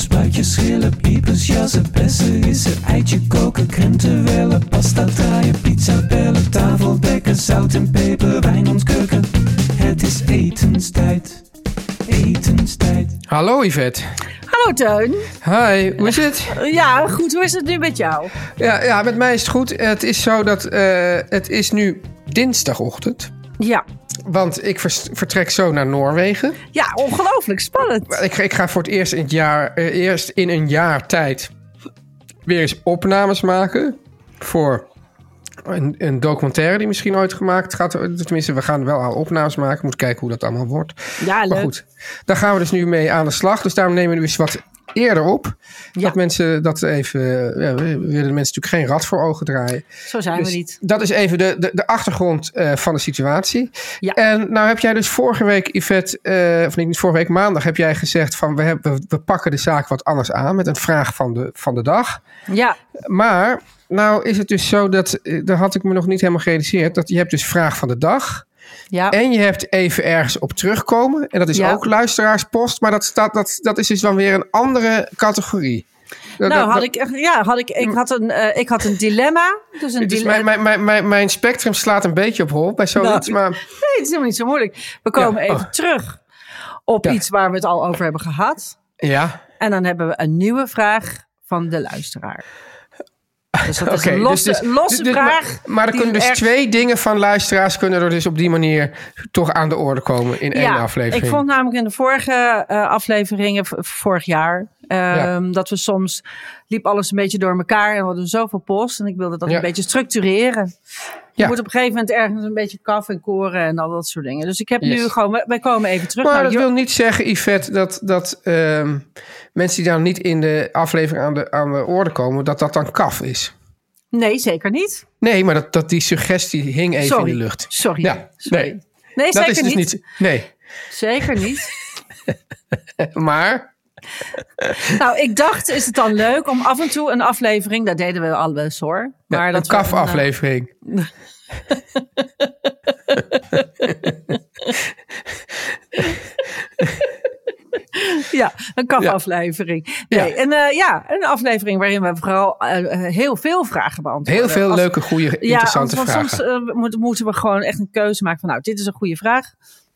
spuitjes, schillen, piepers, jassen, bessen, rissen, eitje koken, krenten wellen, pasta draaien, pizza bellen, tafel dekken, zout en peper, wijn ontkurken. Het is etenstijd, etenstijd. Hallo Yvette. Hallo Teun. Hi, hoe is het? Ja, goed. Hoe is het nu met jou? Ja, ja met mij is het goed. Het is zo dat eh, het is nu dinsdagochtend. Ja. Want ik vertrek zo naar Noorwegen. Ja, ongelooflijk spannend. Ik, ik ga voor het eerst in, het jaar, eh, eerst in een jaar tijd weer eens opnames maken. Voor een, een documentaire die misschien ooit gemaakt gaat. Tenminste, we gaan wel al opnames maken. Moet kijken hoe dat allemaal wordt. Ja, Maar leuk. goed, daar gaan we dus nu mee aan de slag. Dus daarom nemen we dus wat eerder op. Ja. Dat mensen dat even... Ja, we willen de mensen natuurlijk geen rad voor ogen draaien. Zo zijn Dus we niet. Dat is even de, de, de achtergrond eh, van de situatie. Ja. En nou heb jij dus vorige week, Yvette, eh, of niet vorige week maandag, heb jij gezegd van we, hebben, we, we pakken de zaak wat anders aan met een vraag van de, van de dag. Ja, Maar nou is het dus zo dat, eh, daar had ik me nog niet helemaal gerealiseerd, dat je hebt dus vraag van de dag. Ja. En je hebt even ergens op terugkomen. En dat is Ja. ook luisteraarspost. Maar dat, staat, dat, dat is dus dan weer een andere categorie. Dat- nou, dat- had ik, ja, had ik, ik, had een, eh, ik had een dilemma. Dus een Dus dilemma. mijn, mijn, mijn, mijn, mijn spectrum slaat een beetje op hol bij zoiets. Nou, maar Nee, het is helemaal niet zo moeilijk. We komen Ja, even oh. terug op Ja. iets waar we het al over hebben gehad. ja, En dan hebben we een nieuwe vraag van de luisteraar. Dus dat is een dus- losse, dus- losse dus- vraag. Maar, maar er kunnen dus twee dingen van luisteraars kunnen er dus op die manier toch aan de orde komen in één aflevering. Ik vond namelijk in de vorige eh, afleveringen, vorig jaar, Ja. dat we soms liep alles een beetje door elkaar en we hadden zoveel post. En ik wilde dat Ja. een beetje structureren. Je Ja. moet op een gegeven moment ergens een beetje kaf en koren en al dat soort dingen. Dus ik heb Yes. nu gewoon, wij- komen even terug maar naar dat wil niet zeggen, Yvette, dat, dat ehm, mensen die dan niet in de aflevering aan de, aan de orde komen, dat dat dan kaf is. Nee, zeker niet. Nee, maar dat, dat die suggestie hing even Sorry. in de lucht. Sorry. Ja, Sorry. nee. Nee, Dat zeker is dus niet. niet. Nee, Zeker niet. maar. Nou, ik dacht, is het dan leuk om af en toe een aflevering, dat deden we al wel eens hoor. Ja, Maar een dat eh, kaf-aflevering. Ja, een kafaflevering. Nee, Ja. En eh, ja, een aflevering waarin we vooral eh, heel veel vragen beantwoorden. Heel veel Als- leuke, goede, interessante want vragen. soms moet- moeten we gewoon echt een keuze maken van nou, dit is een goede vraag.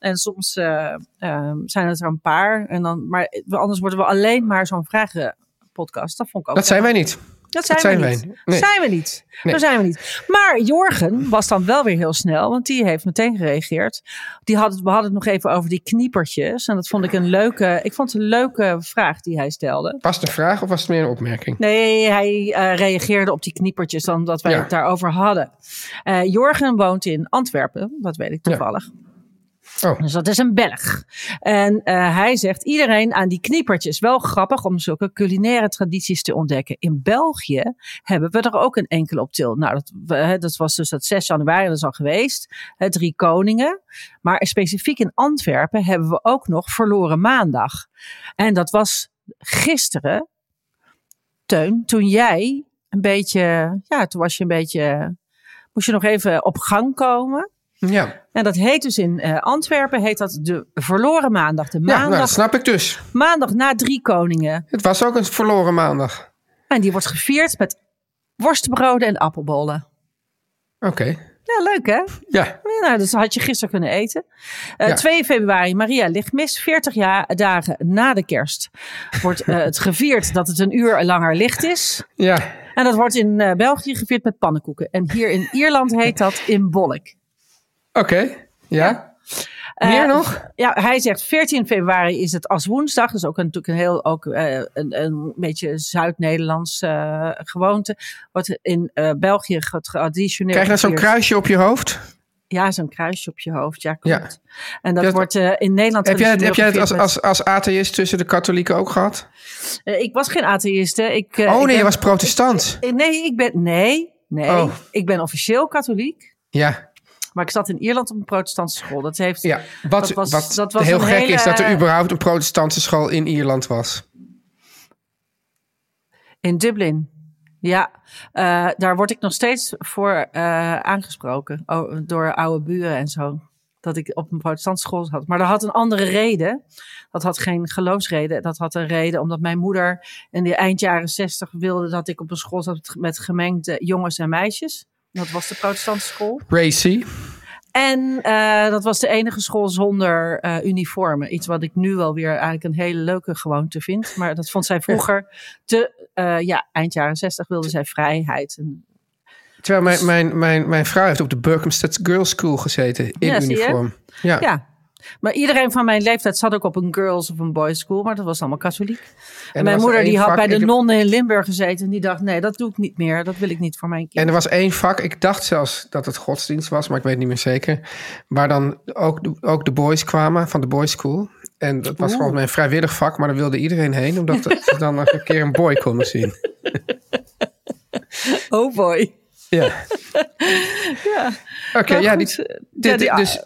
En soms eh, eh, zijn het er een paar. En dan, maar anders worden we alleen maar zo'n vragenpodcast. Dat vond ik ook dat zijn wij niet. dat zijn, Dat zijn we wij niet. Nee. Zijn we niet. Nee. Dat zijn we niet. Maar Jorgen was dan wel weer heel snel, want die heeft meteen gereageerd. Die had het, we hadden het nog even over die kniepertjes. En dat vond ik een leuke, ik vond het een leuke vraag die hij stelde. Was het een vraag of was het meer een opmerking? Nee, hij eh, reageerde op die kniepertjes dan dat wij Ja. het daarover hadden. Eh, Jorgen woont in Antwerpen, dat weet ik toevallig. Oh, Dus dat is een Belg. En eh, hij zegt iedereen aan die kniepertjes. Wel grappig om zulke culinaire tradities te ontdekken. In België hebben we er ook een enkele op til. Nou, dat, dat was dus dat 6 januari, dat al geweest. Hè, drie koningen. Maar specifiek in Antwerpen hebben we ook nog verloren maandag. En dat was gisteren, Teun, toen jij een beetje, ja, toen was je een beetje, moest je nog even op gang komen. Ja. En dat heet dus in eh, Antwerpen, heet dat de verloren maandag. De Ja, nou, maandag, dat snap ik dus. maandag na drie koningen. Het was ook een verloren maandag. En die wordt gevierd met worstenbroden en appelbollen. Oké. Ja, leuk hè? Ja. Nou, dus had je gisteren kunnen eten. Eh, Ja. 2 februari, Maria ligt mis. 40 jaar, dagen na de kerst wordt eh, het gevierd dat het een uur langer licht is. Ja. En dat wordt in eh, België gevierd met pannenkoeken. En hier in Ierland heet dat in bolk. Oké. Ja. Eh, Meer nog? Ja, hij zegt 14 februari is het als woensdag. Dat is ook een, natuurlijk een heel ook, eh, een, een beetje Zuid-Nederlands eh, gewoonte. Wordt in eh, België traditioneel. Krijg je dan zo'n kruisje op je hoofd? Ja, zo'n kruisje op je hoofd. Ja, klopt. Ja. En dat wordt eh, in Nederland. Heb jij het, heb jij het als, als, als atheïst tussen de katholieken ook gehad? Eh, ik was geen atheïste. Ik, eh, oh ik nee, ben- je was protestant. Eh, Nee, ik ben. Nee, nee. Oh. Ik ben officieel katholiek. Ja. Maar ik zat in Ierland op een protestantse school. Dat heeft. ja. Wat, Dat was- wat dat was heel gek hele- is dat er überhaupt een protestantse school in Ierland was. In Dublin. Ja, eh, daar word ik nog steeds voor eh, aangesproken. Door oude buren en zo. Dat ik op een protestantse school zat. Maar dat had een andere reden. Dat had geen geloofsreden. Dat had een reden omdat mijn moeder in de eind jaren zestig wilde dat ik op een school zat met gemengde jongens en meisjes. Dat was de protestantse school. Racy. En eh, dat was de enige school zonder eh, uniformen. Iets wat ik nu wel weer eigenlijk een hele leuke gewoonte vind. Maar dat vond zij vroeger te... eh, ja, eind jaren zestig wilde zij vrijheid. En, Terwijl mijn, mijn, mijn, mijn vrouw heeft op de Berkhamsted Girls School gezeten in Ja, uniform. Ja. ja. Maar iedereen van mijn leeftijd zat ook op een girls of een boys school. Maar dat was allemaal katholiek. En, mijn moeder die had bij de nonnen in Limburg gezeten. En die dacht, nee, dat doe ik niet meer. Dat wil ik niet voor mijn En kind. er was één vak, ik dacht zelfs dat het godsdienst was, maar ik weet niet meer zeker. Waar dan ook de, ook de boys kwamen van de boys school. En dat was volgens mij een vrijwillig vak, maar daar wilde iedereen heen, omdat ze dan nog een keer een boy konden zien. Oh boy. Ja. Ja. Oké, ja, die, eh, dit- ja, die- dus,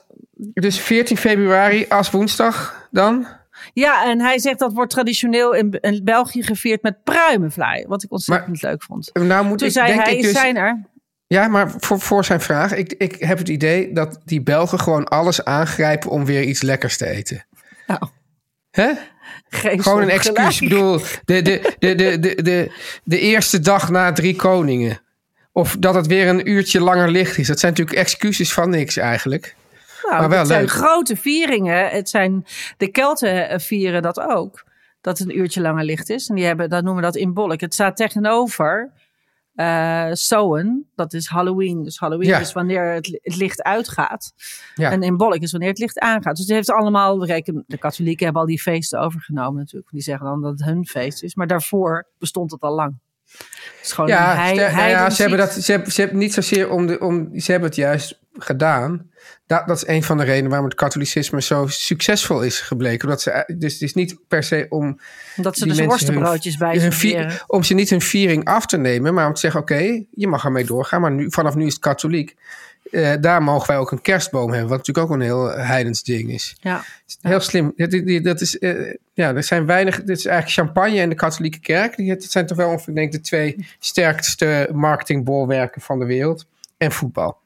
dus 14 februari als woensdag dan? Ja, en hij zegt dat wordt traditioneel in, in België gevierd met pruimenvlaai. Wat ik ontzettend leuk vond. Nou moet Toen ik, zei denk hij, ik dus, zijn er... Ja, maar voor, voor zijn vraag, ik, ik heb het idee dat die Belgen gewoon alles aangrijpen om weer iets lekkers te eten. Nou, Hè? geen Gewoon een excuus. Ik bedoel, de, de, de, de, de, de, de eerste dag na drie koningen. Of dat het weer een uurtje langer licht is. Dat zijn natuurlijk excuses van niks eigenlijk. Maar wel het zijn leuk. grote vieringen. Het zijn, de Kelten eh, vieren dat ook. Dat het een uurtje langer licht is. En die hebben, dat noemen we dat in Bolk. Het staat tegenover eh Sowen. Dat is Halloween. Dus Halloween Ja. is wanneer het, het licht uitgaat. Ja. En in Bolk is wanneer het licht aangaat. Dus het heeft allemaal, de katholieken hebben al die feesten overgenomen natuurlijk. Die zeggen dan dat het hun feest is. Maar daarvoor bestond het al lang. Het is gewoon Ja, een hei- ster- nou ja ze, hebben dat, ze, hebben, ze hebben niet zozeer om de. Om, ze hebben het juist gedaan. Dat, dat is een van de redenen waarom het katholicisme zo succesvol is gebleken. Omdat ze, dus het is niet per se om. Dat ze dus worstenbroodjes bij hun vieren. Om ze niet hun viering af te nemen, maar om te zeggen: oké, je mag ermee doorgaan. Maar nu, vanaf nu is het katholiek. Eh, daar mogen wij ook een kerstboom hebben. Wat natuurlijk ook een heel heidens ding is. Ja. Heel slim. Dat, dat- dat is, eh, ja, er zijn weinig. Dit is eigenlijk champagne en de katholieke kerk. Het zijn toch wel ongeveer, denk ik, de twee sterkste marketingbolwerken van de wereld. En voetbal.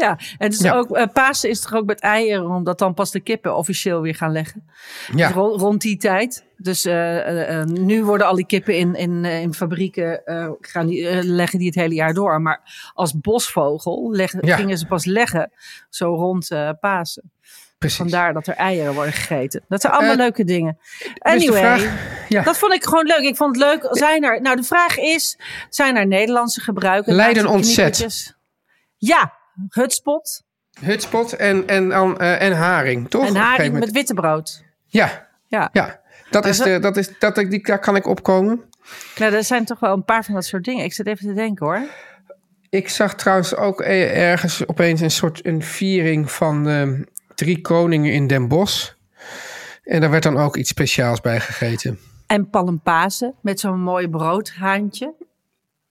Ja, en Ja. ook, eh, Pasen is toch ook met eieren, omdat dan pas de kippen officieel weer gaan leggen. Ja. Dus ro- rond die tijd. Dus eh, eh, nu worden al die kippen in, in, in fabrieken, gaan die, leggen die het hele jaar door. Maar als bosvogel leggen, Ja. gingen ze pas leggen, zo rond Pasen. Precies. Vandaar dat er eieren worden gegeten. Dat zijn allemaal leuke dingen. Dus Anyway, vraag- ja. dat vond ik gewoon leuk. Ik vond het leuk. Zijn er, nou, de vraag is: zijn er Nederlandse gebruiken? Leiden ontzet. Ja, hutspot Hutspot en, en, eh, en haring, toch? En haring met witte brood. Ja, Ja. ja. Dat is de, dat is, dat, die, daar kan ik opkomen. Nou, er zijn toch wel een paar van dat soort dingen. Ik zit even te denken hoor. Ik zag trouwens ook eh, ergens opeens een soort een viering van drie koningen in Den Bosch. En daar werd dan ook iets speciaals bij gegeten. En palmpazen met zo'n mooi broodhaantje.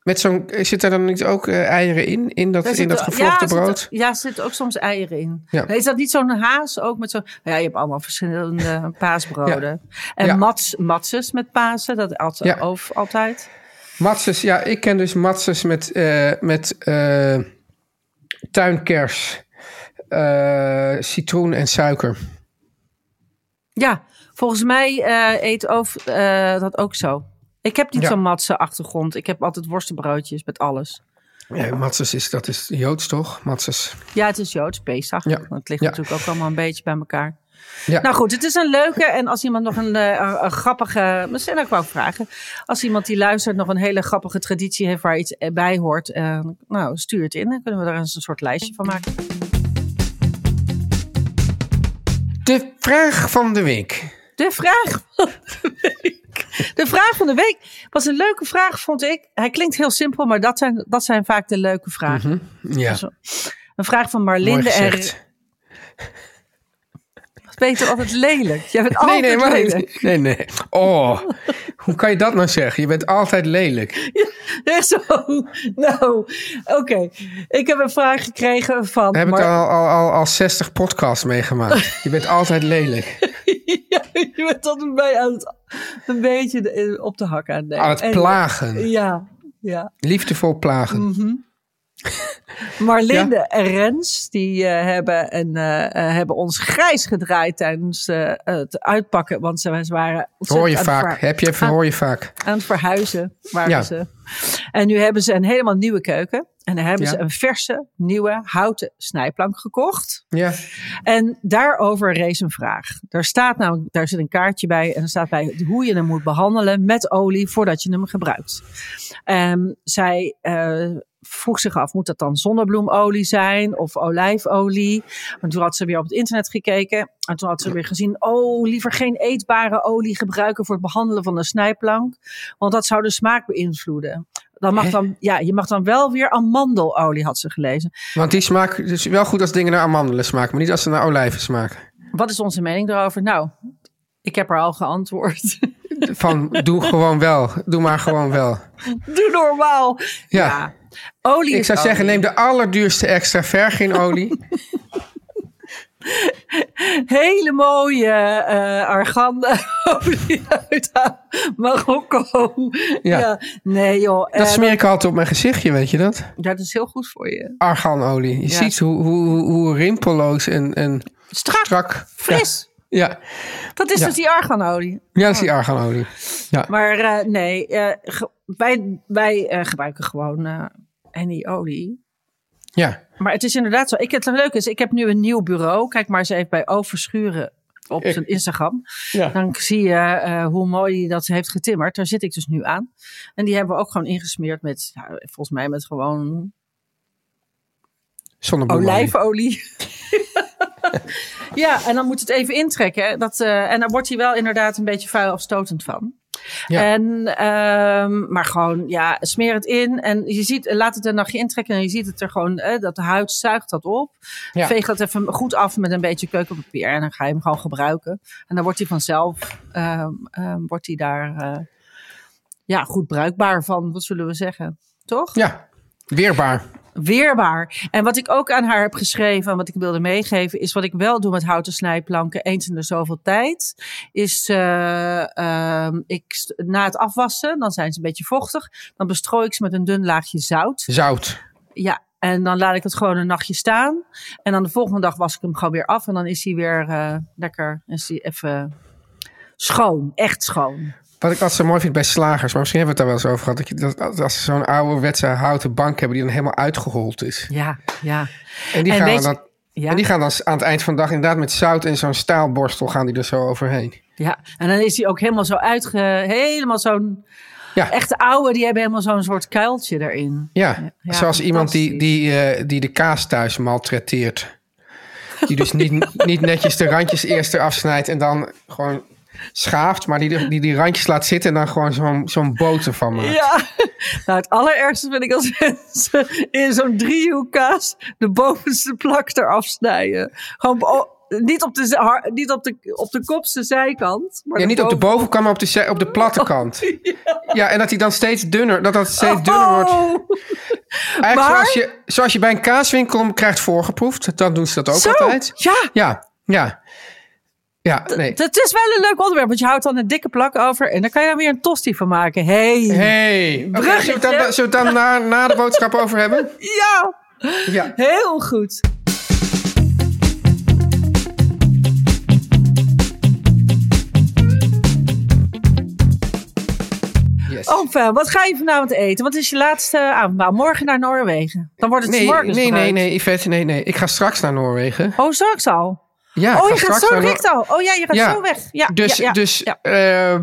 Met zo'n, zit er dan niet ook eh, eieren in? In dat, in dat gevlochten ja, brood? Zit, ja, er zitten ook soms eieren in. Ja. Is dat niet zo'n haas ook met zo'n... Ja, je hebt allemaal verschillende paasbroden. En Ja. mats, matses met Pasen, dat altijd, Ja. of, altijd. Matses, ja, ik ken dus matses met, eh, met eh, tuinkers, citroen en suiker. Ja, volgens mij eet eh, dat ook zo. Ik heb niet Ja. zo'n matse achtergrond. Ik heb altijd worstenbroodjes met alles. Ja, Matses is, dat is Joods toch? Matses. Ja, het is Joods, Pesach. Ja. Het ligt Ja. natuurlijk ook allemaal een beetje bij elkaar. Ja. Nou goed, het is een leuke. En als iemand nog een, eh, een, een grappige. Misschien ook wel vragen. Als iemand die luistert nog een hele grappige traditie heeft waar iets bij hoort. eh, nou, stuur het in. Dan kunnen we er eens een soort lijstje van maken. De vraag van de week. De vraag van de week. De vraag van de week was een leuke vraag, vond ik. Hij klinkt heel simpel, maar dat zijn, dat zijn vaak de leuke vragen. Ja, Zo. Een vraag van Marlinde en. Peter altijd lelijk. Jij bent Nee, altijd nee, maar, lelijk. nee, nee. Oh, hoe kan je dat nou zeggen? Je bent altijd lelijk. Echt zo. Nou, oké. Ik heb een vraag gekregen van. We hebben het al, al, al, al 60 podcasts meegemaakt. Je bent altijd lelijk. ja, je bent altijd bij aan het, een beetje de- op de hak aan. Aan het En- plagen. Ja, ja. Liefdevol plagen. Mhm. Marlinde en Rens, die eh, hebben, en, eh, eh, hebben ons grijs gedraaid tijdens het uitpakken. Want ze, waren Hoor je vaak. Heb je even, aan- hoor je vaak. aan het verhuizen waren Ja. ze. En nu hebben ze een helemaal nieuwe keuken. En dan hebben Ja. ze een verse, nieuwe houten snijplank gekocht. Ja. En daarover rees een vraag. Daar staat namelijk, daar zit een kaartje bij en er staat bij hoe je hem moet behandelen met olie voordat je hem gebruikt. En zij eh, vroeg zich af, moet dat dan zonnebloemolie zijn of olijfolie? Want toen had ze weer op het internet gekeken en toen had ze weer gezien, oh, liever geen eetbare olie gebruiken voor het behandelen van de snijplank, want dat zou de smaak beïnvloeden. Dan mag dan, ja, je mag dan wel weer amandelolie, had ze gelezen. Want die smaak is wel goed als dingen naar amandelen smaken, maar niet als ze naar olijven smaken. Wat is onze mening daarover? Nou, ik heb er al geantwoord. Van doe gewoon wel. Doe maar gewoon wel. Doe normaal. Ja. Olie Ik zou olie. zeggen, neem de allerduurste extra vergin olie. Hele mooie eh argan uit Marokko. Ja. Ja. Nee joh. Dat eh, smeer ik altijd op mijn gezichtje, weet je dat? dat is heel goed voor je. Arganolie. Je Ja. ziet hoe, hoe, hoe rimpelloos en, en Strak, strak. fris. Ja, ja. Dat is Ja. dus die arganolie. ja dat is die arganolie. Ja. Maar eh, nee, ge- wij, wij eh, gebruiken gewoon eh any olie. ja. Maar het is inderdaad zo. Ik, het leuke is, ik heb nu een nieuw bureau. Kijk maar eens even bij Overschuren op zijn Instagram. Ja. Dan zie je eh, hoe mooi hij dat heeft getimmerd. Daar zit ik dus nu aan. En die hebben we ook gewoon ingesmeerd met, ja, volgens mij met gewoon Zonnebloemolie. olijfolie. ja, en dan moet het even intrekken. Dat, en dan wordt hij wel inderdaad een beetje vuil afstotend van. Ja. En, ehm, maar gewoon, ja, smeer het in. En je ziet, laat het een nachtje intrekken. En je ziet het er gewoon, eh, dat de huid zuigt dat op. Ja. Veeg dat even goed af met een beetje keukenpapier. En dan ga je hem gewoon gebruiken. En dan wordt hij vanzelf, ehm, ehm, wordt hij daar, eh, ja, goed bruikbaar van. Wat zullen we zeggen? Toch? Ja, weerbaar. weerbaar. En wat ik ook aan haar heb geschreven en wat ik wilde meegeven, is wat ik wel doe met houten snijplanken eens in de zoveel tijd. Is eh, ehm, ik, na het afwassen, dan zijn ze een beetje vochtig. Dan bestrooi ik ze met een dun laagje zout. Zout. Ja, en dan laat ik het gewoon een nachtje staan. En dan de volgende dag was ik hem gewoon weer af. En dan is hij weer eh, lekker, is hij even schoon, echt schoon. Wat ik altijd zo mooi vind bij slagers, maar misschien hebben we het daar wel eens over gehad. Dat, je, dat, dat als ze zo'n ouderwetse houten bank hebben die dan helemaal uitgehold is. Ja, ja. En die, En gaan, dan, ja. en die gaan dan aan het eind van de dag inderdaad met zout en zo'n staalborstel gaan die er zo overheen. Ja, en dan is hij ook helemaal zo uitge... Helemaal zo'n... Ja. Echte oude, die hebben helemaal zo'n soort kuiltje erin. Ja, Ja, zoals iemand die, die, eh, die de kaas thuis maltreteert. Die dus niet, niet netjes de randjes eerst eraf snijdt en dan gewoon schaaft, maar die die, die randjes laat zitten en dan gewoon zo'n zo'n boter van maakt. Ja, nou het allerergste vind ik als mensen in zo'n driehoekkaas de bovenste plak eraf snijden. Gewoon niet op de, niet op de, op de kopste zijkant. Maar Ja, niet op de boven- bovenkant, maar op de, op de platte kant. Ja, en dat die dan steeds dunner, dat dat steeds dunner wordt. Oh, Eigenlijk Maar- zoals, je, zoals je bij een kaaswinkel krijgt voorgeproefd. Dan doen ze dat ook Zo, altijd. ja. Ja, ja. Ja, nee. Het is wel een leuk onderwerp, want je houdt dan een dikke plak over en dan kan je dan weer een tosti van maken. Hey. Hey. Bruggetje. zullen we het dan, zullen we het dan na, na de boodschap over hebben? Ja, Ja. heel goed. Enfin, wat ga je vanavond eten? Wat is je laatste avondmaal? Morgen naar Noorwegen. Dan wordt het Nee, nee, nee, nee, Yvette, nee, nee. Ik ga straks naar Noorwegen. Oh, straks al? Ja, oh, je gaat zo direct al. Oh ja, je gaat Ja. zo weg. Ja, Dus, ja, dus eh,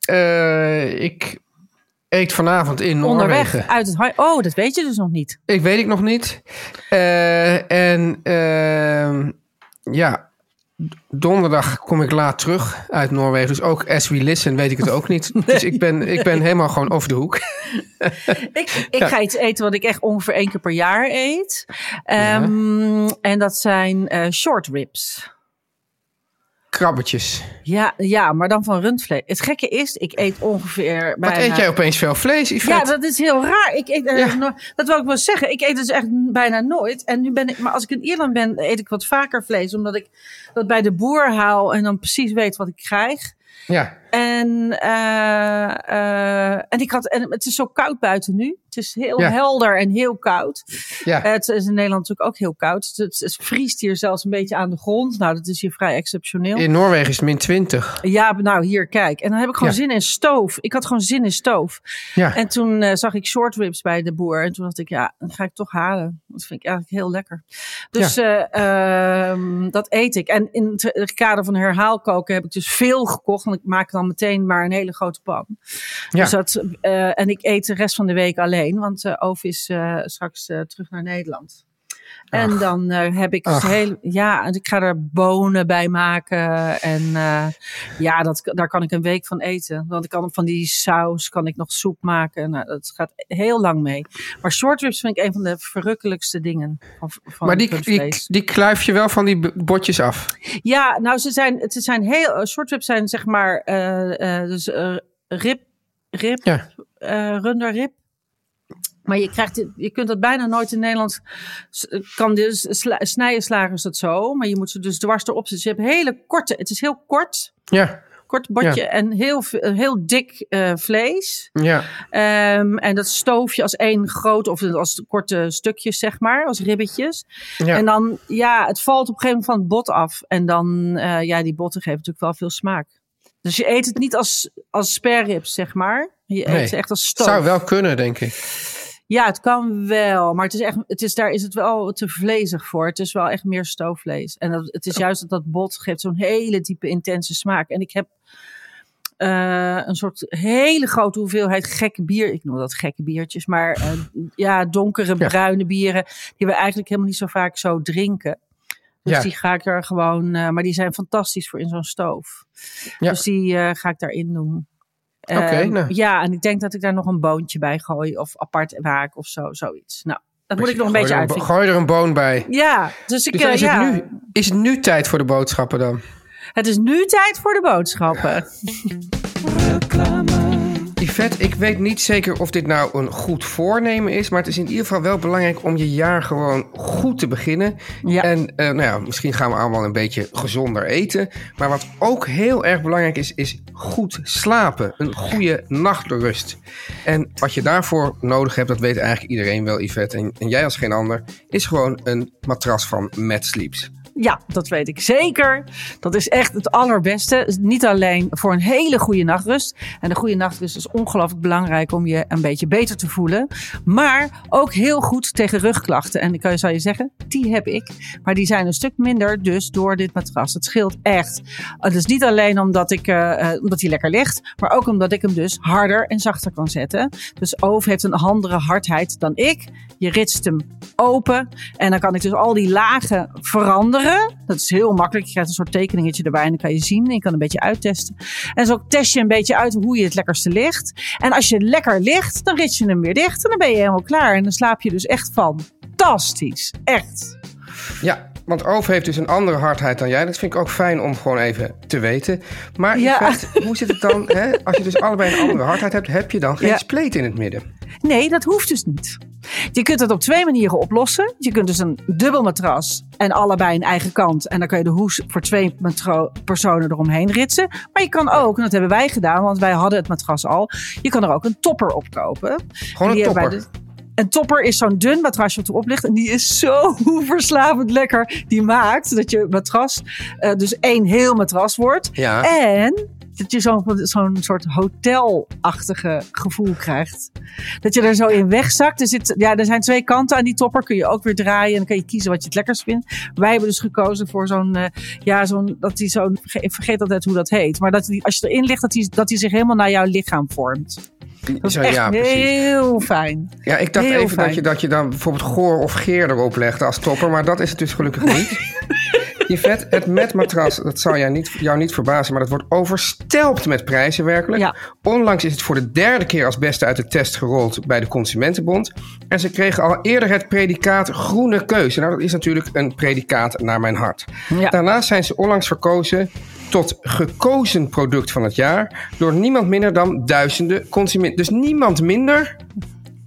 eh, ik eet vanavond in Noorwegen. Onderweg uit het... Oh, dat weet je dus nog niet. Ik weet ik nog niet. Eh, en ehm, ja, donderdag kom ik laat terug uit Noorwegen. Dus ook as we listen weet ik het ook niet. Dus ik ben, ik ben helemaal gewoon over de hoek. Ik, ik ga iets eten wat ik echt ongeveer één keer per jaar eet. Ehm, En dat zijn eh, short ribs. Krabbetjes. Ja, ja, maar dan van rundvlees. Het gekke is, ik eet ongeveer... Wat bijna- eet jij opeens veel vlees, Ja, dat is heel raar. Ik eet, eh, Ja. no- dat wil ik wel zeggen. Ik eet dus echt bijna nooit. En nu ben ik, maar als ik in Ierland ben, eet ik wat vaker vlees. Omdat ik dat bij de boer haal en dan precies weet wat ik krijg. Ja. En, eh, eh, en, ik had, en het is zo koud buiten nu. Het is heel Ja. helder en heel koud. ja. Eh, het is in Nederland natuurlijk ook heel koud. Het, het vriest hier zelfs een beetje aan de grond. Nou, dat is hier vrij exceptioneel. In Noorwegen is het min 20. Ja, nou hier, kijk. En dan heb ik gewoon Ja. zin in stoof. Ik had gewoon zin in stoof. Ja. En toen zag ik short ribs bij de boer. En toen dacht ik, ja, dat ga ik toch halen. Dat vind ik eigenlijk heel lekker. Dus eh, ehm, dat eet ik. En in het kader van herhaalkoken heb ik dus veel gekocht. Ik maak dan meteen maar een hele grote pan. Ja. Dus dat, eh, en ik eet de rest van de week alleen. Want eh Oof is eh, straks terug naar Nederland. En Ach. dan eh, heb ik Ach. heel, ja, ik ga er bonen bij maken. En eh, ja, dat, daar kan ik een week van eten. Want ik kan van die saus kan ik nog soep maken. Nou, dat gaat heel lang mee. Maar short ribs vind ik een van de verrukkelijkste dingen van, van Maar die, die, die kluif je wel van die botjes af. Ja, nou, ze zijn, het zijn heel, eh, short ribs zijn zeg maar, dus rib, rib, Ja. runderrib. Maar je, krijgt, je kunt dat bijna nooit in Nederland. s- Kan dus sla- snijdenslagers dat zo. Maar je moet ze dus dwars erop zetten. Dus je hebt hele korte. Het is heel kort. Ja. Kort botje Ja. en heel, v- heel dik eh, vlees. Ja. Ehm, en dat stoof je als één groot, of als korte stukjes, zeg maar, als ribbetjes. Ja. En dan, ja, het valt op een gegeven moment van het bot af. En dan, eh, ja, die botten geven natuurlijk wel veel smaak. Dus je eet het niet als, als spareribs, zeg maar. Je Nee. eet ze echt als stoof. Zou wel kunnen, denk ik. Ja, het kan wel. Maar het is echt, het is, daar is het wel te vlezig voor. Het is wel echt meer stoofvlees. En dat, het is juist dat dat bot geeft zo'n hele diepe, intense smaak. En ik heb eh, een soort hele grote hoeveelheid gekke bier. Ik noem dat gekke biertjes. Maar eh, ja, donkere, bruine bieren. Die we eigenlijk helemaal niet zo vaak zo drinken. Dus Ja. die ga ik er gewoon... eh, maar die zijn fantastisch voor in zo'n stoof. Ja. Dus die ga ik daarin doen. Ehm, nou. Ja, en ik denk dat ik daar nog een boontje bij gooi. Of apart waak of zo, zoiets. Nou, dat moet ik nog een beetje uitvinden. Gooi er een boon bij. Ja, dus ik... Dus eh, is, ja, het nu, is het nu tijd voor de boodschappen dan? het is nu tijd voor de boodschappen. Yvette, ik weet niet zeker of dit nou een goed voornemen is, maar het is in ieder geval wel belangrijk om je jaar gewoon goed te beginnen. Ja. En eh, nou ja, misschien gaan we allemaal een beetje gezonder eten. Maar wat ook heel erg belangrijk is, is goed slapen. Een goede nachtrust. En wat je daarvoor nodig hebt, dat weet eigenlijk iedereen wel, Yvette. En, en jij als geen ander, is gewoon een matras van Mad Sleeps. Ja, dat weet ik zeker. Dat is echt het allerbeste. Niet alleen voor een hele goede nachtrust. En de goede nachtrust is ongelooflijk belangrijk om je een beetje beter te voelen. Maar ook heel goed tegen rugklachten. En ik kan zou je zeggen, die heb ik. Maar die zijn een stuk minder dus door dit matras. Het scheelt echt. Is niet alleen omdat, ik, eh, eh, omdat hij lekker ligt. Maar ook omdat ik hem dus harder en zachter kan zetten. Dus Oof heeft een andere hardheid dan ik. Je ritst hem open. En dan kan ik dus al die lagen veranderen. Dat is heel makkelijk. Je krijgt een soort tekeningetje erbij en dan kan je zien. En je kan een beetje uittesten. En zo test je een beetje uit hoe je het lekkerste ligt. En als je lekker ligt, dan rit je hem weer dicht. En dan ben je helemaal klaar. En dan slaap je dus echt fantastisch. Echt. Ja, want Oof heeft dus een andere hardheid dan jij. Dat vind ik ook fijn om gewoon even te weten. Maar Ja. Hoe zit het dan? Hè? Als je dus allebei een andere hardheid hebt, heb je dan geen Ja. spleet in het midden? Nee, dat hoeft dus niet. Je kunt het op twee manieren oplossen. Je kunt dus een dubbel matras en allebei een eigen kant. En dan kan je de hoes voor twee personen eromheen ritsen. Maar je kan ook, en dat hebben wij gedaan, want wij hadden het matras al. Je kan er ook een topper op kopen. Gewoon En een topper. dus- Een topper is zo'n dun matrasje wat erop ligt. En die is zo verslavend lekker. Die maakt dat je matras eh, dus één heel matras wordt. Ja. En dat je zo'n zo'n soort hotelachtige gevoel krijgt. Dat je er zo in wegzakt. Er, zit, ja, er zijn twee kanten aan die topper. Kun je ook weer draaien en dan kan je kiezen wat je het lekkerst vindt. Wij hebben dus gekozen voor zo'n, eh, ja, zo'n, dat die zo'n, ik vergeet altijd hoe dat heet. Maar dat die, als je erin ligt, dat die, dat die zich helemaal naar jouw lichaam vormt. Dat is echt ja, heel fijn. Ja, ik dacht Heel even dat je, dat je dan bijvoorbeeld goor of geer erop legde als topper, maar dat is het dus gelukkig niet. Yvette, het metmatras, dat zou jou niet, jou niet verbazen, maar dat wordt overstelpt met prijzen werkelijk. Ja. Onlangs is het voor de derde keer als beste uit de test gerold bij de Consumentenbond. En ze kregen al eerder het predicaat groene keuze. Nou, dat is natuurlijk een predicaat naar mijn hart. Ja. Daarnaast zijn ze onlangs verkozen tot gekozen product van het jaar door niemand minder dan duizenden consumenten. Dus niemand minder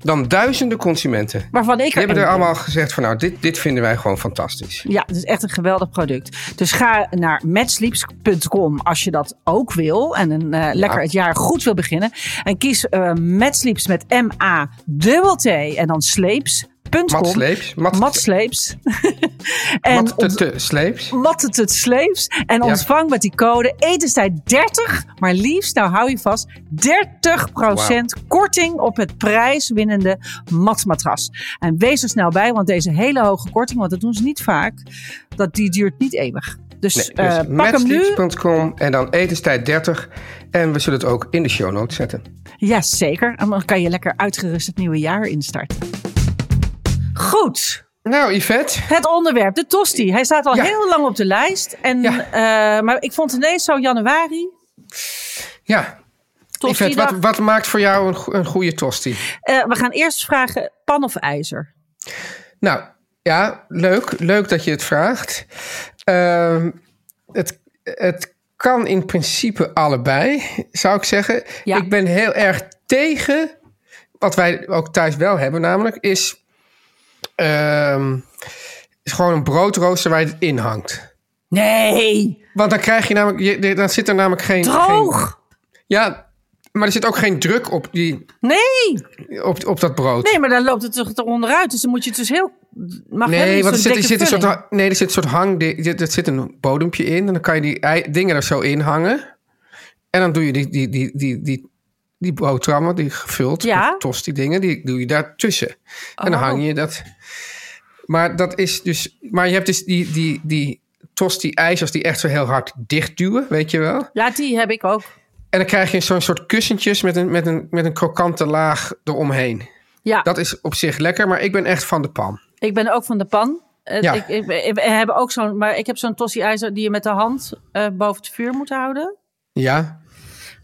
dan duizenden consumenten. Waarvan ik Die er hebben er allemaal gezegd van nou, dit, dit vinden wij gewoon fantastisch. Ja, het is echt een geweldig product. Dus ga naar matsleeps.com als je dat ook wil. En een, eh, lekker het jaar goed wil beginnen. En kies eh Matsleeps met M-A-T-T en dan sleeps.com. Mat Sleeps. Mat- Mat Sleeps. en sleeps. Mat het sleeps. En ontvang met die code etenstijd 30. Maar liefst, nou hou je vast, 30% korting op het prijswinnende matmatras. En wees er snel bij, want deze hele hoge korting, want dat doen ze niet vaak, dat, die duurt niet eeuwig. Dus, Nee, eh, dus pak hem nu. matsleeps.com en dan etenstijd 30. En we zullen het ook in de show notes zetten. Jazeker. En dan kan je lekker uitgerust het nieuwe jaar instarten. Goed. Nou, Yvette. Het onderwerp, de tosti. Hij staat al Ja. heel lang op de lijst. En, Ja. eh, maar ik vond ineens zo januari. Ja. Tosti Yvette, wat, wat maakt voor jou een, een goede tosti? Eh, we gaan eerst vragen pan of ijzer. Nou, ja, leuk. Leuk dat je het vraagt. Ehm, het, het kan in principe allebei, zou ik zeggen. Ja. Ik ben heel erg tegen, wat wij ook thuis wel hebben namelijk, is, ehm, is gewoon een broodrooster waar je het in hangt. Nee, Want dan krijg je namelijk, je, dan zit er namelijk geen... droog. geen- ja, maar er zit ook geen druk op, die, Nee, op, op dat brood. nee, maar dan loopt het toch onderuit. Dus dan moet je het dus heel... Mag Nee, want er zit, er zit een soort, nee, er zit een soort hang. Er zit een bodempje in. En dan kan je die dingen er zo in hangen. En dan doe je die, die, die, die, die, die boterhammen, die gevuld Ja. met tosti dingen, die doe je daartussen. En dan Oh. hang je dat. Maar dat is dus. Maar je hebt dus die, die, die tosti ijzers die echt zo heel hard dichtduwen, weet je wel. Ja, die heb ik ook. En dan krijg je zo'n soort kussentjes met een, met, een, met een krokante laag eromheen. Ja, Dat is op zich lekker, maar ik ben echt van de pan. ik ben ook van de pan. Eh, Ja. Ik, ik, hebben ook zo'n, maar ik heb zo'n tosti-ijzer die je met de hand eh, boven het vuur moet houden. Ja,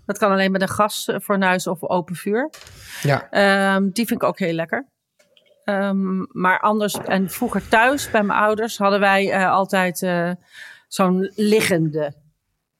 Dat kan alleen met een gasfornuis of open vuur. ja. Ehm, die vind ik ook heel lekker. Ehm, maar anders, en vroeger thuis bij mijn ouders hadden wij eh, altijd eh, zo'n liggende.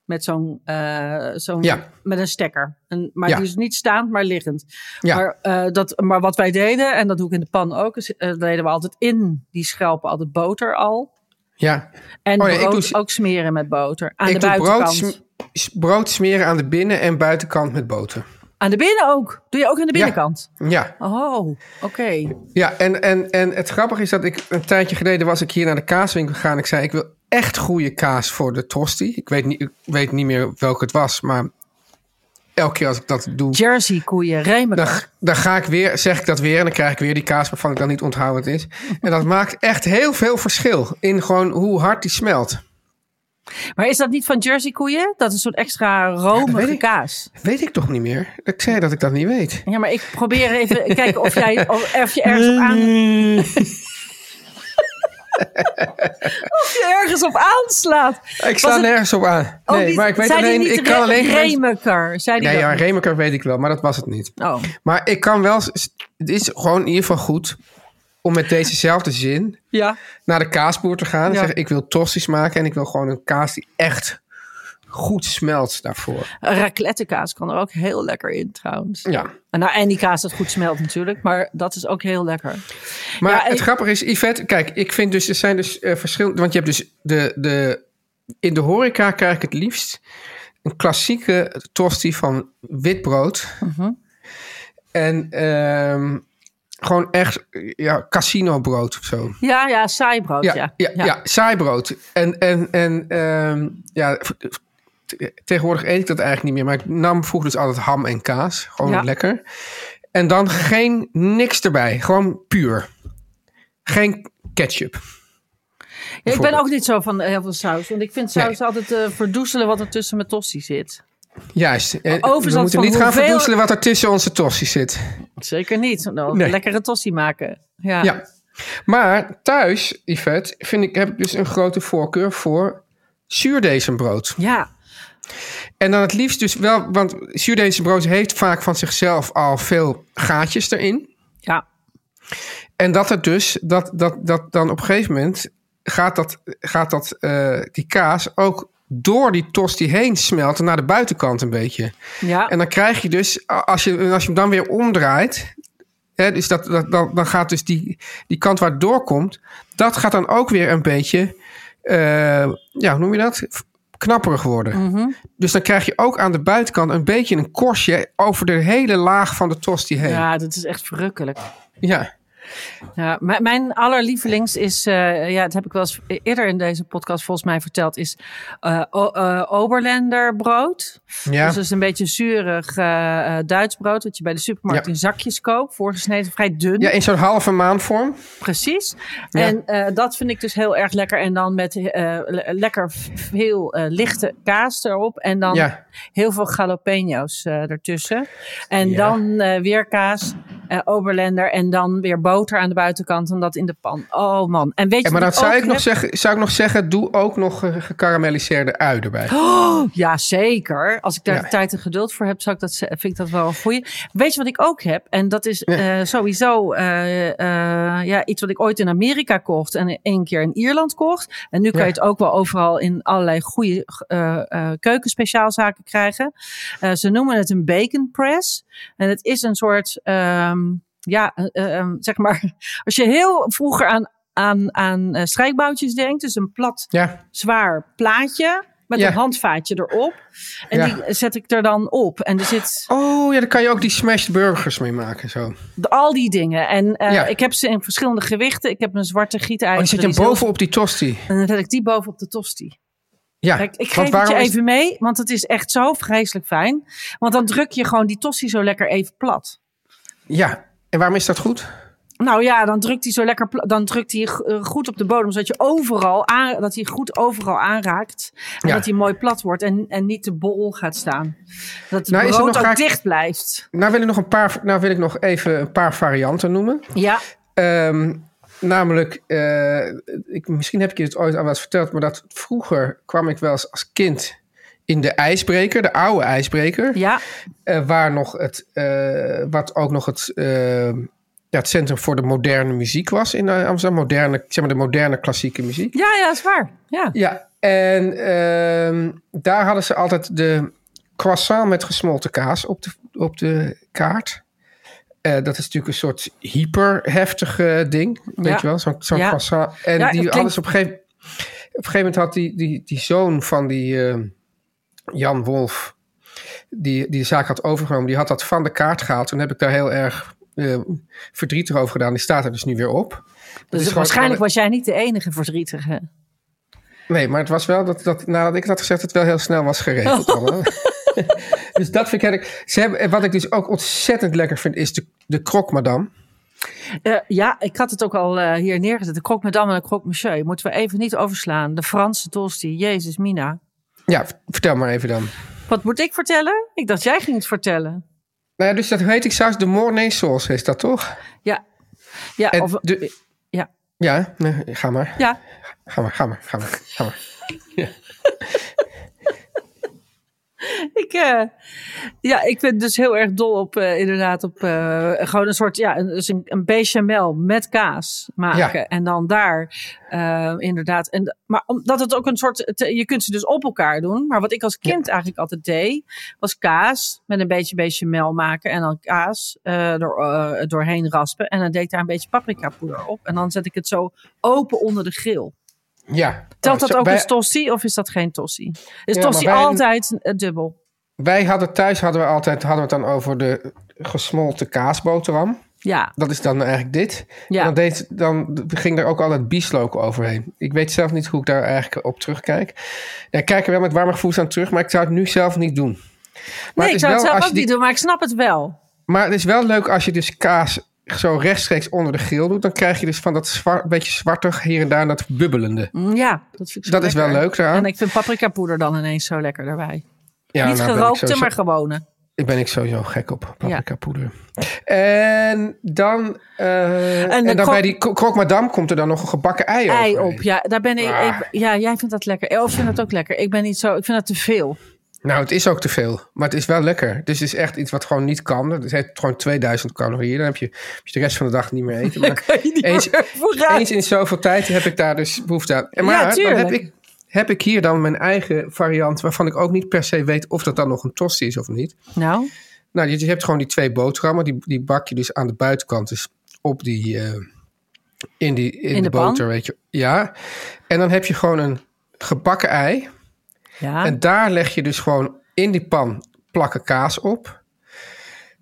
Met zo'n, eh, zo'n Ja. met een stekker. En, maar Ja. die is niet staand, maar liggend. Ja. Maar, eh, dat, maar wat wij deden, en dat doe ik in de pan ook, is, eh, deden we altijd in die schelpen altijd boter al. Ja, En Oh brood doe- ook smeren met boter. Aan de buitenkant. Brood smeren aan de binnen- en buitenkant met boter. Aan de binnen ook. Doe je ook aan de binnenkant? Ja, Oh, oké. ja en, en, en het grappige is dat ik een tijdje geleden was ik hier naar de kaaswinkel gegaan. Ik zei, ik wil echt goede kaas voor de tosti. Ik weet niet, ik weet niet meer welke het was, maar elke keer als ik dat doe, Jersey koeien, dan, dan ga ik weer, zeg ik dat weer en dan krijg ik weer die kaas waarvan ik dan niet onthoud wat het is. En dat maakt echt heel veel verschil in gewoon hoe hard die smelt. Maar is dat niet van Jersey koeien? Dat is zo'n extra weet romige ik. kaas. Weet ik toch niet meer? Ik zei dat ik dat niet weet. Ja, maar ik probeer even kijken of, jij, of, je ergens op aan... of je ergens op aanslaat. Ik sla het- nergens op aan. Oh, Nee, niet- maar ik weet alleen, niet ik kan alleen... Remeker, zei die Nee, ja? Remeker weet ik wel, maar dat was het niet. Oh. Maar ik kan wel... Het is gewoon in ieder geval goed om met dezezelfde zin Ja. naar de kaasboer te gaan. En Ja. zeggen, ik wil tosti's maken en ik wil gewoon een kaas die echt goed smelt daarvoor. Raclette kaas kan er ook heel lekker in trouwens. Ja. En Nou, en die kaas dat goed smelt natuurlijk, maar dat is ook heel lekker. Maar Ja, het ik- grappige is, Yvette, kijk, ik vind dus, er zijn dus eh, verschillende... Want je hebt dus de, de... In de horeca krijg ik het liefst een klassieke tosti van wit brood. Mhm. En ehm, gewoon echt, ja, casino brood of zo. Ja, ja, saai brood, ja. Ja, ja, ja. saai brood. En, en, en ehm, ja, tegenwoordig eet ik dat eigenlijk niet meer. Maar ik nam vroeger dus altijd ham en kaas. Gewoon Ja. lekker. En dan geen niks erbij. Gewoon puur. Geen ketchup. Ja, ik ben ook niet zo van heel veel saus. Want ik vind saus altijd eh, verdoezelen wat er tussen mijn tosti zit. Juist. Eh, we moeten niet gaan verdoezelen wat er tussen onze tossies zit. Zeker niet. Nou, Nee. Een lekkere tosti maken. Ja. Ja. Maar thuis, Yvette, vind ik, heb ik dus een grote voorkeur voor zuurdesembrood. Ja. En dan het liefst dus wel, want zuurdesembrood heeft vaak van zichzelf al veel gaatjes erin. Ja. En dat het dus, dat, dat, dat dan op een gegeven moment gaat, dat, gaat dat, eh, die kaas ook door die tosti heen smelten naar de buitenkant een beetje. Ja. En dan krijg je dus, als je, als je hem dan weer omdraait, hè, dus dat, dat, dan, dan gaat dus die, die kant waar het doorkomt, dat gaat dan ook weer een beetje, eh, ja, hoe noem je dat? Knapperig worden. Dus dan krijg je ook aan de buitenkant een beetje een korstje over de hele laag van de tosti heen. Ja, dat is echt verrukkelijk. Ja, mijn, mijn allerlievelings is, eh, ja, dat heb ik wel eens eerder in deze podcast volgens mij verteld, is Oberländer brood. Ja. Dus dat is een beetje zuurig Duits brood, dat je bij de supermarkt Ja. in zakjes koopt, voorgesneden, vrij dun. ja, in zo'n halve maanvorm. Precies. Ja. En dat vind ik dus heel erg lekker. En dan met le- lekker veel lichte kaas erop. En dan Ja. heel veel jalapeno's ertussen. En Ja. dan weer kaas, eh Oberländer. En dan weer boter aan de buitenkant. En dat in de pan. Oh man. En weet je En maar dan zou ik, nog zeggen, zou ik nog zeggen, doe ook nog gekarameliseerde ui erbij. Ja, zeker. Als ik daar Ja. de tijd en geduld voor heb, zou ik dat, vind ik dat wel een goeie. Weet je wat ik ook heb? En dat is Ja. eh, sowieso eh, ja, iets wat ik ooit in Amerika kocht en één keer in Ierland kocht. En nu kan Ja. je het ook wel overal in allerlei goede keukenspeciaalzaken krijgen. Ze noemen het een bacon press. En het is een soort, ehm, ja, eh, ehm, zeg maar, als je heel vroeger aan, aan, aan eh, strijkboutjes denkt, dus een plat Ja, zwaar plaatje met Ja. een handvaatje erop. En Ja. die zet ik er dan op. En er zit Oh ja, daar kan je ook die smashed burgers mee maken. Zo. De- al die dingen. En eh, Ja. ik heb ze in verschillende gewichten. Ik heb een zwarte Oh, gietijzer. die zet je die is heel- bovenop die tosti. En dan zet ik die bovenop de tosti. Ja, Kijk, ik geef het je is- even mee, want het is echt zo vreselijk fijn. Want dan druk je gewoon die tosti zo lekker even plat. Ja, en waarom is dat goed? Nou ja, dan drukt hij zo lekker, dan drukt hij eh, goed op de bodem, zodat je overal aan, dat hij goed overal aanraakt en Ja. dat hij mooi plat wordt en, en niet te bol gaat staan. Dat het Nou, brood nog ook dicht blijft. Nou wil ik nog, een paar, nou wil ik nog even een paar varianten noemen. Ja, Ehm, namelijk, eh, ik, misschien heb ik je het ooit al eens verteld, maar dat vroeger kwam ik wel eens als kind in de ijsbreker, de oude ijsbreker, ja, eh, waar nog het, eh, wat ook nog het, ja, het centrum voor de moderne muziek was in Amsterdam, moderne, zeg maar de moderne klassieke muziek. ja, ja, is waar. Ja. Ja, en ehm, daar hadden ze altijd de croissant met gesmolten kaas op de, op de kaart. Dat is natuurlijk een soort hyperheftig eh, ding, weet Ja. je wel, zo'n zo'n Ja. croissant. En Ja, die klinkt- ze op een gegeven, op een gegeven moment had die, die, die zoon van die eh, Jan Wolf, die die zaak had overgenomen, die had dat van de kaart gehaald. Toen heb ik daar heel erg eh, verdrietig over gedaan. Die staat er dus nu weer op. Dus gewoon- waarschijnlijk was jij niet de enige verdrietige. Nee, maar het was wel dat, dat nadat ik dat had gezegd, het wel heel snel was geregeld. allemaal. dus dat vind ik eigenlijk. Ze hebben, en wat ik dus ook ontzettend lekker vind, is de, de croque madame. Eh, ja, ik had het ook al eh, hier neergezet. De croque madame en de croque monsieur. Moeten we even niet overslaan. De Franse tosti. Jezus, Mina. Ja, vertel maar even dan. Wat moet ik vertellen? Ik dacht jij ging het vertellen. Nou ja, dus dat heet ik saus de mornay sauce, is dat toch? Ja. Ja, En of, de- ja. Ja, nee, ga maar. ja. Ga maar, ga maar, ga maar. Ga maar. Ik, eh, ja, ik ben dus heel erg dol op, eh, inderdaad, op eh, gewoon een soort, ja, een, dus een, een bechamel met kaas maken. Ja. En dan daar, inderdaad. En, maar omdat het ook een soort, je kunt ze dus op elkaar doen. Maar wat ik als kind eigenlijk altijd deed, was kaas met een beetje bechamel maken. En dan kaas door, doorheen raspen. En dan deed ik daar een beetje paprika poeder op. En dan zet ik het zo open onder de grill. Ja. Telt dat zo- ook wij, als tosti of is dat geen tosti? Is Ja, maar wij- altijd eh, dubbel? wij hadden thuis hadden we altijd hadden we het dan over de gesmolten kaasboterham. Ja, Dat is dan eigenlijk dit. Ja. En dan, deed, dan ging er ook altijd bieslook overheen. Ik weet zelf niet hoe ik daar eigenlijk op terugkijk. Ja, ik kijk er wel met warme gevoelens aan terug, maar ik zou het nu zelf niet doen. Maar nee, ik zou het zelf ook die- niet doen, maar ik snap het wel. Maar het is wel leuk als je dus kaas zo rechtstreeks onder de grill doet. Dan krijg je dus van dat zwart, beetje zwartig hier en daar dat bubbelende. Mm, Ja, dat vind ik zo Dat is wel leuk eraan. En ik vind paprikapoeder dan ineens zo lekker daarbij. Ja, niet nou gerookte, sowieso- maar gewone. Ik ben ik sowieso gek op paprika poeder. En dan, eh, en, dan bij die croque madame komt er dan nog een gebakken ei, Ei op, ja, daar ben ik, Ah. ik- Ja, jij vindt dat lekker. Of vind dat ook lekker. Ik ben niet zo, ik vind dat te veel. Nou, het is ook te veel, maar het is wel lekker. Dus het is echt iets wat gewoon niet kan. Het heeft gewoon 2000 calorieën. Dan heb je, heb je de rest van de dag niet meer eten. Maar kan je niet eens, in zoveel tijd heb ik daar dus behoefte aan. En Ja, maar dan heb ik, heb ik hier dan mijn eigen variant... waarvan ik ook niet per se weet of dat dan nog een tosti is of niet. Nou, Nou, je, je hebt gewoon die twee boterhammen. Die, die bak je dus aan de buitenkant dus op die... eh, in, die, in, In de, boter, weet je. Ja. En dan heb je gewoon een gebakken ei... ja. En daar leg je dus gewoon in die pan plakken kaas op.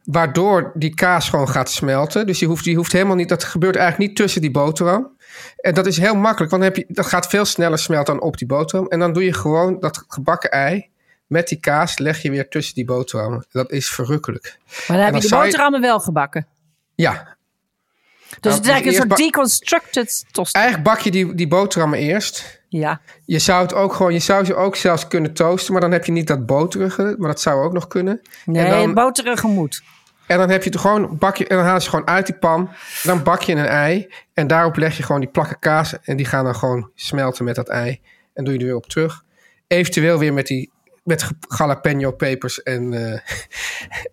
Waardoor die kaas gewoon gaat smelten. Dus je hoeft, je hoeft helemaal niet, dat gebeurt eigenlijk niet tussen die boterham. En dat is heel makkelijk, want dan heb je, dat gaat veel sneller smelten dan op die boterham. En dan doe je gewoon dat gebakken ei met die kaas, leg je weer tussen die boterhammen. Dat is verrukkelijk. maar dan heb je de je- boterhammen wel gebakken. Ja, Dus Nou, het is eigenlijk een soort deconstructed tost. eigenlijk bak je die, die boterhammen eerst. Ja, Je zou het ook gewoon, je zou ze ook zelfs kunnen toasten, maar dan heb je niet dat boterige, maar dat zou ook nog kunnen. nee, en dan, boterige moet. En dan heb je het gewoon, bak je, en dan halen ze gewoon uit die pan. Dan bak je een ei. En daarop leg je gewoon die plakken kaas. En die gaan dan gewoon smelten met dat ei. En doe je er weer op terug. Eventueel weer met die met jalapeno pepers en,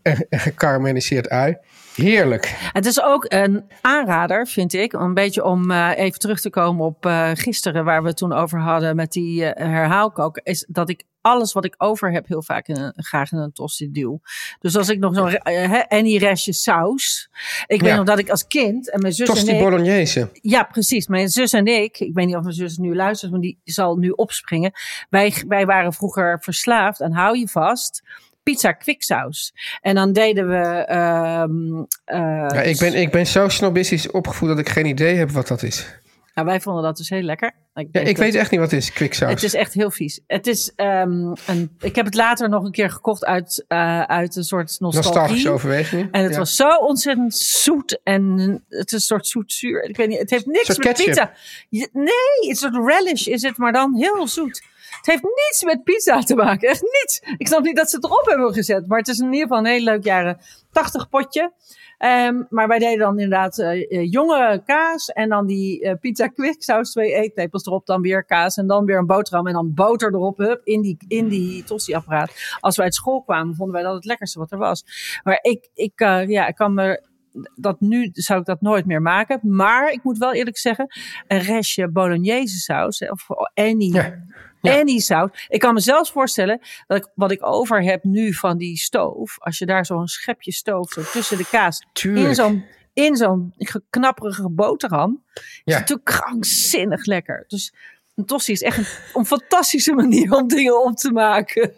en, en gekarameliseerd ui. Heerlijk. Het is ook een aanrader, vind ik. Een beetje om eh, even terug te komen op eh, gisteren, waar we het toen over hadden met die eh, herhaalkoken. Is dat ik alles wat ik over heb heel vaak in een, graag in een tosti duw. Dus als ik nog zo'n eh, hè, any restje saus. Ik weet nog dat ik als kind en mijn zus en Tosti ik. bolognese. Ja, precies. Mijn zus en ik, ik weet niet of mijn zus nu luistert, maar die zal nu opspringen. Wij, wij waren vroeger verslaafd aan hou je vast. Pizza kwiksaus. En dan deden we. ehm, eh, Ja, ik, ben, ik ben zo snobistisch opgevoed dat ik geen idee heb wat dat is. nou, wij vonden dat dus heel lekker. Ik, Ja, ik weet echt niet wat het is, kwiksaus. Het is echt heel vies. Het is een, een, ik heb het later nog een keer gekocht uit, eh, uit een soort nostalgie. Nostalgische overwegingen. En het Ja. was zo ontzettend zoet. En het is een soort zoet-zuur. Ik weet niet, het heeft niks met ketchup. pizza. Nee, het is een soort relish is het, maar dan heel zoet. Het heeft niets met pizza te maken. Echt niets. Ik snap niet dat ze het erop hebben gezet. Maar het is in ieder geval een heel leuk jaren 80 potje. Ehm, maar wij deden dan inderdaad eh, eh, jonge kaas. En dan die eh, pizza quicksaus, twee eetlepels erop. Dan weer kaas en dan weer een boterham. En dan boter erop hup, in die, in die tosti-apparaat. Als wij uit school kwamen, vonden wij dat het lekkerste wat er was. Maar ik, ik, ja, ik kan me dat nu zou ik dat nooit meer maken. Maar ik moet wel eerlijk zeggen, een restje bolognese saus of any, Ja. Ja. any saus. Ik kan me zelfs voorstellen dat ik, wat ik over heb nu van die stoof, als je daar zo'n schepje stoof zo tussen de kaas Tuurlijk. in zo'n in zo'n geknapperige boterham, is Ja. natuurlijk krankzinnig lekker. Dus een tosti is echt een, een fantastische manier om dingen op te maken.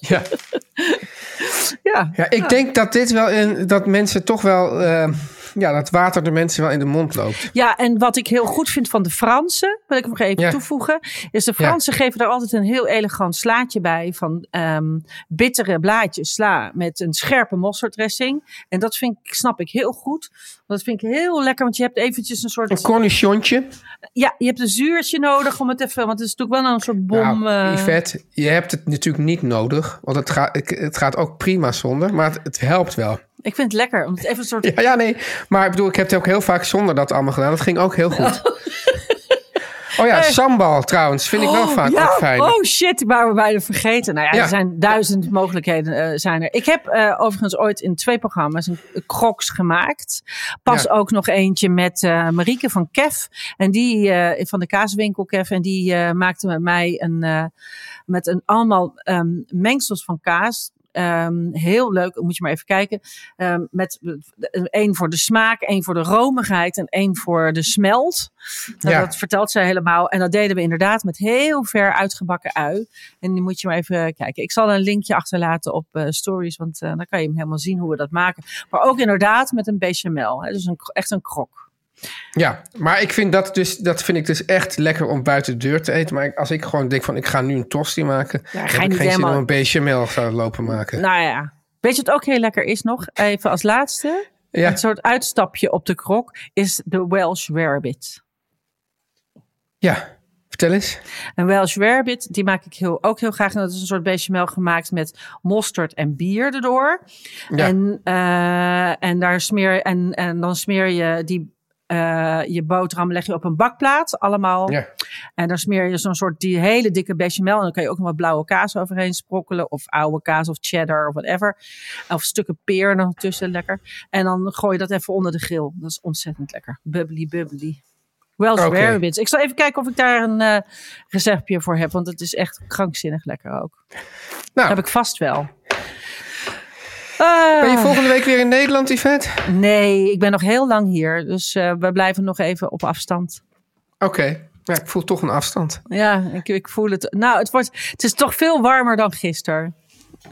Ja. ja. Ja, ik denk dat dit wel in, dat mensen toch wel, eh, ja, dat water de mensen wel in de mond loopt. Ja, en wat ik heel goed vind van de Fransen, wil ik nog even Ja. toevoegen, is de Fransen geven er altijd een heel elegant slaatje bij van ehm, bittere blaadjes sla met een scherpe mosterdressing. En dat vind ik, snap ik heel goed. Dat vind ik heel lekker, want je hebt eventjes een soort, Een cornichonnetje. ja, je hebt een zuurtje nodig om het even, want het is natuurlijk wel een soort bom. Nou, eh, Yvette, je hebt het natuurlijk niet nodig. Want het gaat, het gaat ook prima zonder. Maar het, het helpt wel. Ik vind het lekker, om het even een soort Ja, ja, nee. Maar ik bedoel, ik heb het ook heel vaak zonder dat allemaal gedaan. Dat ging ook heel goed. Oh ja, sambal trouwens. Vind ik wel vaak ja, ook fijn. Oh shit, die waren we bijna vergeten. Nou ja, Ja. er zijn duizend mogelijkheden eh, zijn er. Ik heb eh, overigens ooit in twee programma's een crocs gemaakt. Pas Ja. ook nog eentje met eh Marieke van Kef. En die eh, van de kaaswinkel Kef. En die eh, maakte met mij een, eh, met een allemaal ehm, mengsels van kaas. Ehm, heel leuk, moet je maar even kijken. Ehm, met één voor de smaak, één voor de romigheid en één voor de smelt. Nou, Ja. Dat vertelt zij helemaal. En dat deden we inderdaad met heel ver uitgebakken ui. En die moet je maar even kijken. Ik zal een linkje achterlaten op eh, stories, want eh, dan kan je hem helemaal zien hoe we dat maken. Maar ook inderdaad met een bechamel. Hè? Dus een, echt een krok. Ja, maar ik vind dat dus, dat vind ik dus echt lekker om buiten de deur te eten. Maar als ik gewoon denk van, ik ga nu een tosti maken, Ja, dan ga heb ik geen zin helemaal- om een bechamel te lopen maken. Nou ja. Weet je wat ook heel lekker is nog? Even als laatste. ja. Een soort uitstapje op de krok is de Welsh Rarebit. ja, vertel eens. Een Welsh Rarebit, die maak ik heel, ook heel graag. En dat is een soort bechamel gemaakt met mosterd en bier erdoor. Ja. En, eh, en, daar smeer, en, en dan smeer je die, eh, je boterham leg je op een bakplaat. Allemaal. Ja. En dan smeer je zo'n soort die hele dikke bechamel. En dan kan je ook nog wat blauwe kaas overheen sprokkelen. Of oude kaas of cheddar of whatever. Of stukken peer er nog tussen, lekker. En dan gooi je dat even onder de grill. Dat is ontzettend lekker. Bubbly, bubbly. Welsh Oké. rarebits. Ik zal even kijken of ik daar een eh, receptje voor heb. Want het is echt krankzinnig lekker ook. Nou, heb ik vast wel. Ah, ben je volgende week weer in Nederland, Yvette? nee, ik ben nog heel lang hier. Dus eh, we blijven nog even op afstand. Oké, ja, ik voel toch een afstand. Ja, ik, ik voel het. Nou, het, wordt, het is toch veel warmer dan gisteren.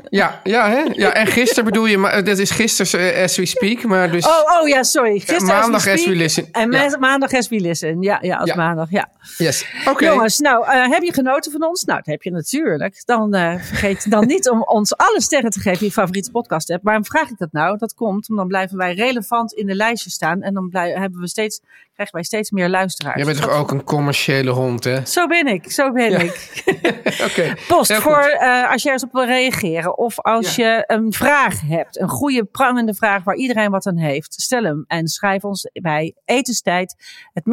Ja, ja, hè? ja en gisteren bedoel je, maar dat is gisteren eh, as we speak, maar dus... Oh, oh ja, sorry. Gisteren maandag as we as we speak. listen. En Ja. maandag as we listen. Ja, ja als Ja. maandag, ja. Yes, oké. Jongens, nou, eh, heb je genoten van ons? Nou, dat heb je natuurlijk. Dan eh, vergeet dan niet om ons alle sterren te geven in je favoriete podcast app. Waarom vraag ik dat nou? Dat komt omdat dan blijven wij relevant in de lijstje staan. En dan blij- hebben we steeds, krijgen wij steeds meer luisteraars. Jij bent toch ook een commerciële hond, hè? Zo ben ik, zo ben ik. Post voor eh, als je ergens op wil reageren. Of als Ja. je een vraag hebt. Een goede prangende vraag waar iedereen wat aan heeft. Stel hem en schrijf ons bij etenstijd. Het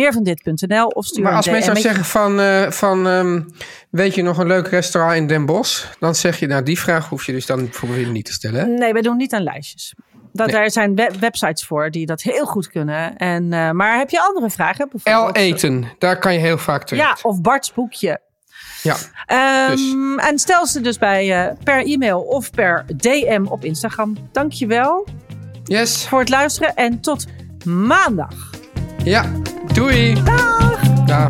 of stuur Maar als mensen Ik- zeggen van, eh, van ehm, weet je nog een leuk restaurant in Den Bosch? Dan zeg je, nou die vraag hoef je dus dan bijvoorbeeld niet te stellen. hè? Nee, wij doen niet aan lijstjes. Dat, Nee. Daar zijn we- websites voor die dat heel goed kunnen. En, eh, maar heb je andere vragen? Bijvoorbeeld? L eten, daar kan je heel vaak terecht. Ja, of Bart's boekje. Ja. Ehm, Dus. En stel ze dus bij eh, per e-mail of per DM op Instagram. Dankjewel Yes. voor het luisteren en tot maandag. Ja. Doei. Dag! Dag.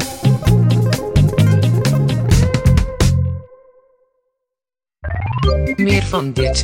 Meer van dit.